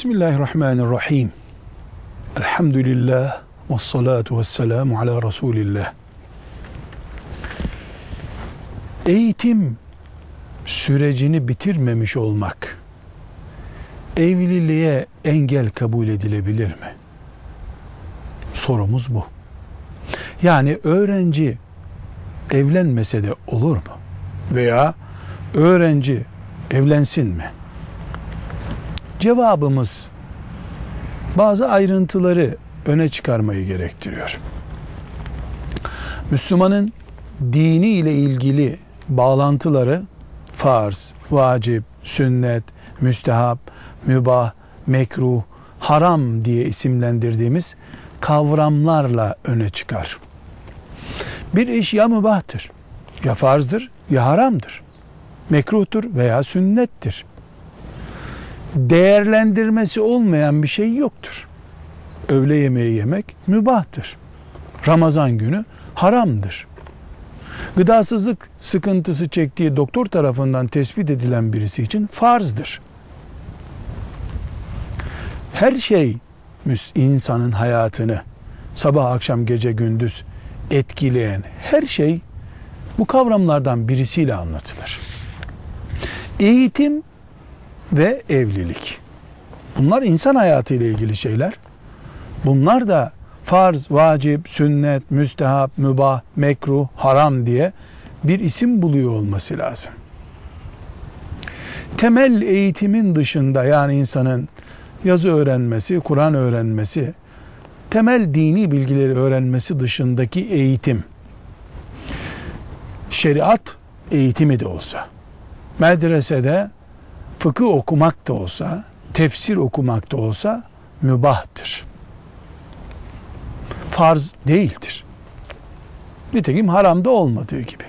Bismillahirrahmanirrahim. Elhamdülillah ve salatu ve selamu ala Resulillah. Eğitim sürecini bitirmemiş olmak evliliğe engel kabul edilebilir mi? Sorumuz bu. Yani öğrenci evlenmese de olur mu? Veya öğrenci evlensin mi? Cevabımız bazı ayrıntıları öne çıkarmayı gerektiriyor. Müslümanın dini ile ilgili bağlantıları farz, vacip, sünnet, müstehap, mübah, mekruh, haram diye isimlendirdiğimiz kavramlarla öne çıkar. Bir iş ya mübahtır, ya farzdır, ya haramdır. Mekruhtur veya sünnettir. Değerlendirmesi olmayan bir şey yoktur. Öğle yemeği yemek mübahtır. Ramazan günü haramdır. Gıdasızlık sıkıntısı çektiği doktor tarafından tespit edilen birisi için farzdır. Her şey insanın hayatını sabah akşam gece gündüz etkileyen her şey bu kavramlardan birisiyle anlatılır. Eğitim ve evlilik. Bunlar insan hayatı ile ilgili şeyler. Bunlar da farz, vacip, sünnet, müstehap, mübah, mekruh, haram diye bir isim buluyor olması lazım. Temel eğitimin dışında yani insanın yazı öğrenmesi, Kur'an öğrenmesi, temel dini bilgileri öğrenmesi dışındaki eğitim, şeriat eğitimi de olsa, medresede fıkıh okumak da olsa, tefsir okumak da olsa mübahtır. Farz değildir. Nitekim haramda olmadığı gibi.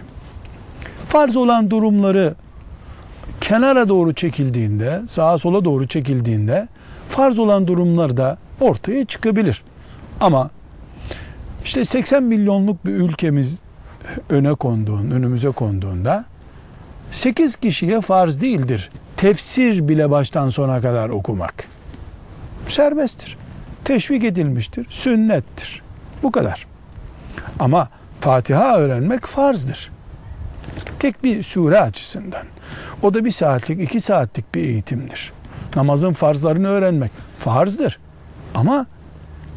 Farz olan durumları kenara doğru çekildiğinde, sağa sola doğru çekildiğinde farz olan durumlar da ortaya çıkabilir. Ama işte 80 milyonluk bir ülkemiz öne konduğun, önümüze konduğunda 8 kişiye farz değildir. Tefsir bile baştan sona kadar okumak. Serbesttir. Teşvik edilmiştir. Sünnettir. Bu kadar. Ama Fatiha öğrenmek farzdır. Tek bir sure açısından. O da bir saatlik, iki saatlik bir eğitimdir. Namazın farzlarını öğrenmek farzdır. Ama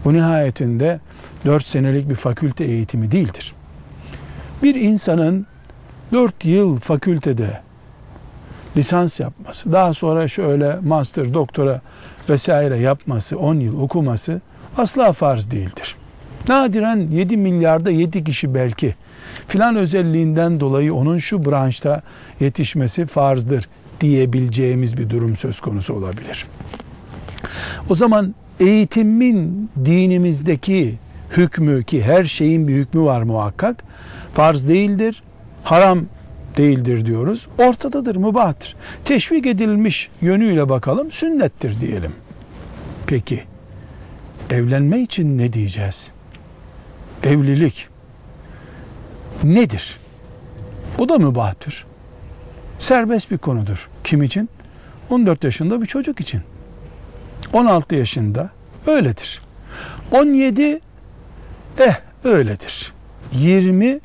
bu nihayetinde dört senelik bir fakülte eğitimi değildir. Bir insanın dört yıl fakültede lisans yapması, daha sonra şöyle master, doktora vesaire yapması, on yıl okuması asla farz değildir. Nadiren 7 milyarda 7 kişi belki filan özelliğinden dolayı onun şu branşta yetişmesi farzdır diyebileceğimiz bir durum söz konusu olabilir. O zaman eğitimin dinimizdeki hükmü ki her şeyin bir hükmü var muhakkak farz değildir, haram değildir diyoruz. Ortadadır, mübahtır. Teşvik edilmiş yönüyle bakalım sünnettir diyelim. Peki evlenme için ne diyeceğiz? Evlilik nedir? Bu da mübahtır. Serbest bir konudur. Kim için? 14 yaşında bir çocuk için. 16 yaşında öyledir. 17 eh öyledir. 20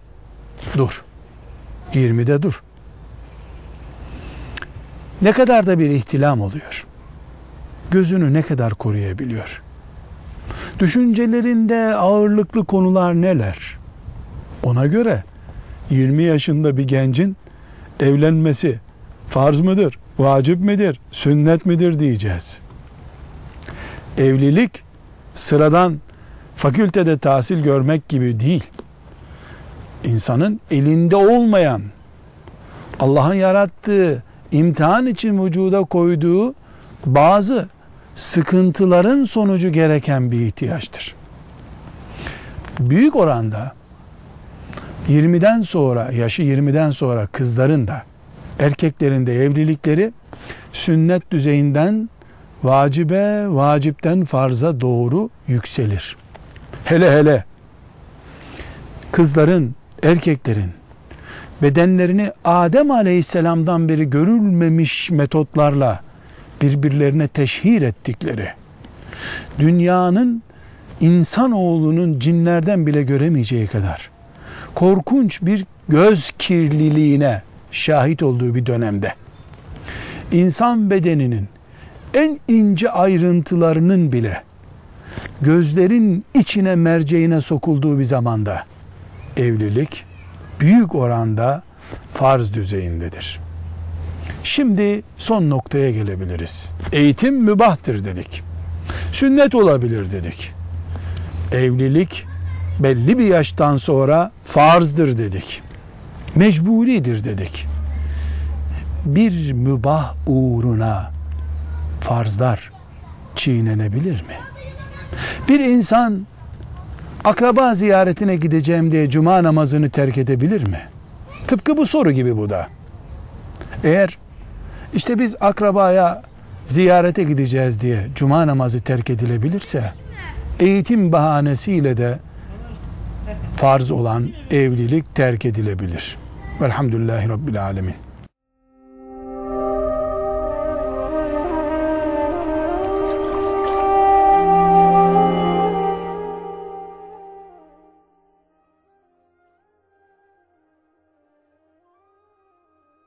dur. 20'de dur. Ne kadar da bir ihtilam oluyor. Gözünü ne kadar koruyabiliyor. Düşüncelerinde ağırlıklı konular neler? Ona göre 20 yaşında bir gencin evlenmesi farz mıdır, vacip midir, sünnet midir diyeceğiz. Evlilik sıradan fakültede tahsil görmek gibi değil. İnsanın elinde olmayan, Allah'ın yarattığı, imtihan için vücuda koyduğu bazı sıkıntıların sonucu gereken bir ihtiyaçtır. Büyük oranda 20'den sonra, yaşı 20'den sonra kızların da erkeklerin de evlilikleri sünnet düzeyinden vacibe, vacipten farza doğru yükselir. Hele hele kızların, erkeklerin bedenlerini Adem Aleyhisselam'dan beri görülmemiş metotlarla birbirlerine teşhir ettikleri, dünyanın insanoğlunun cinlerden bile göremeyeceği kadar korkunç bir göz kirliliğine şahit olduğu bir dönemde insan bedeninin en ince ayrıntılarının bile gözlerin içine merceğine sokulduğu bir zamanda evlilik büyük oranda farz düzeyindedir. Şimdi son noktaya gelebiliriz. Eğitim mübahtır dedik. Sünnet olabilir dedik. Evlilik belli bir yaştan sonra farzdır dedik. Mecburidir dedik. Bir mübah uğruna farzlar çiğnenebilir mi? Bir insan akraba ziyaretine gideceğim diye cuma namazını terk edebilir mi? Tıpkı bu soru gibi bu da. Eğer işte biz akrabaya ziyarete gideceğiz diye cuma namazı terk edilebilirse eğitim bahanesiyle de farz olan evlilik terk edilebilir. Velhamdülillahi Rabbil Alemin.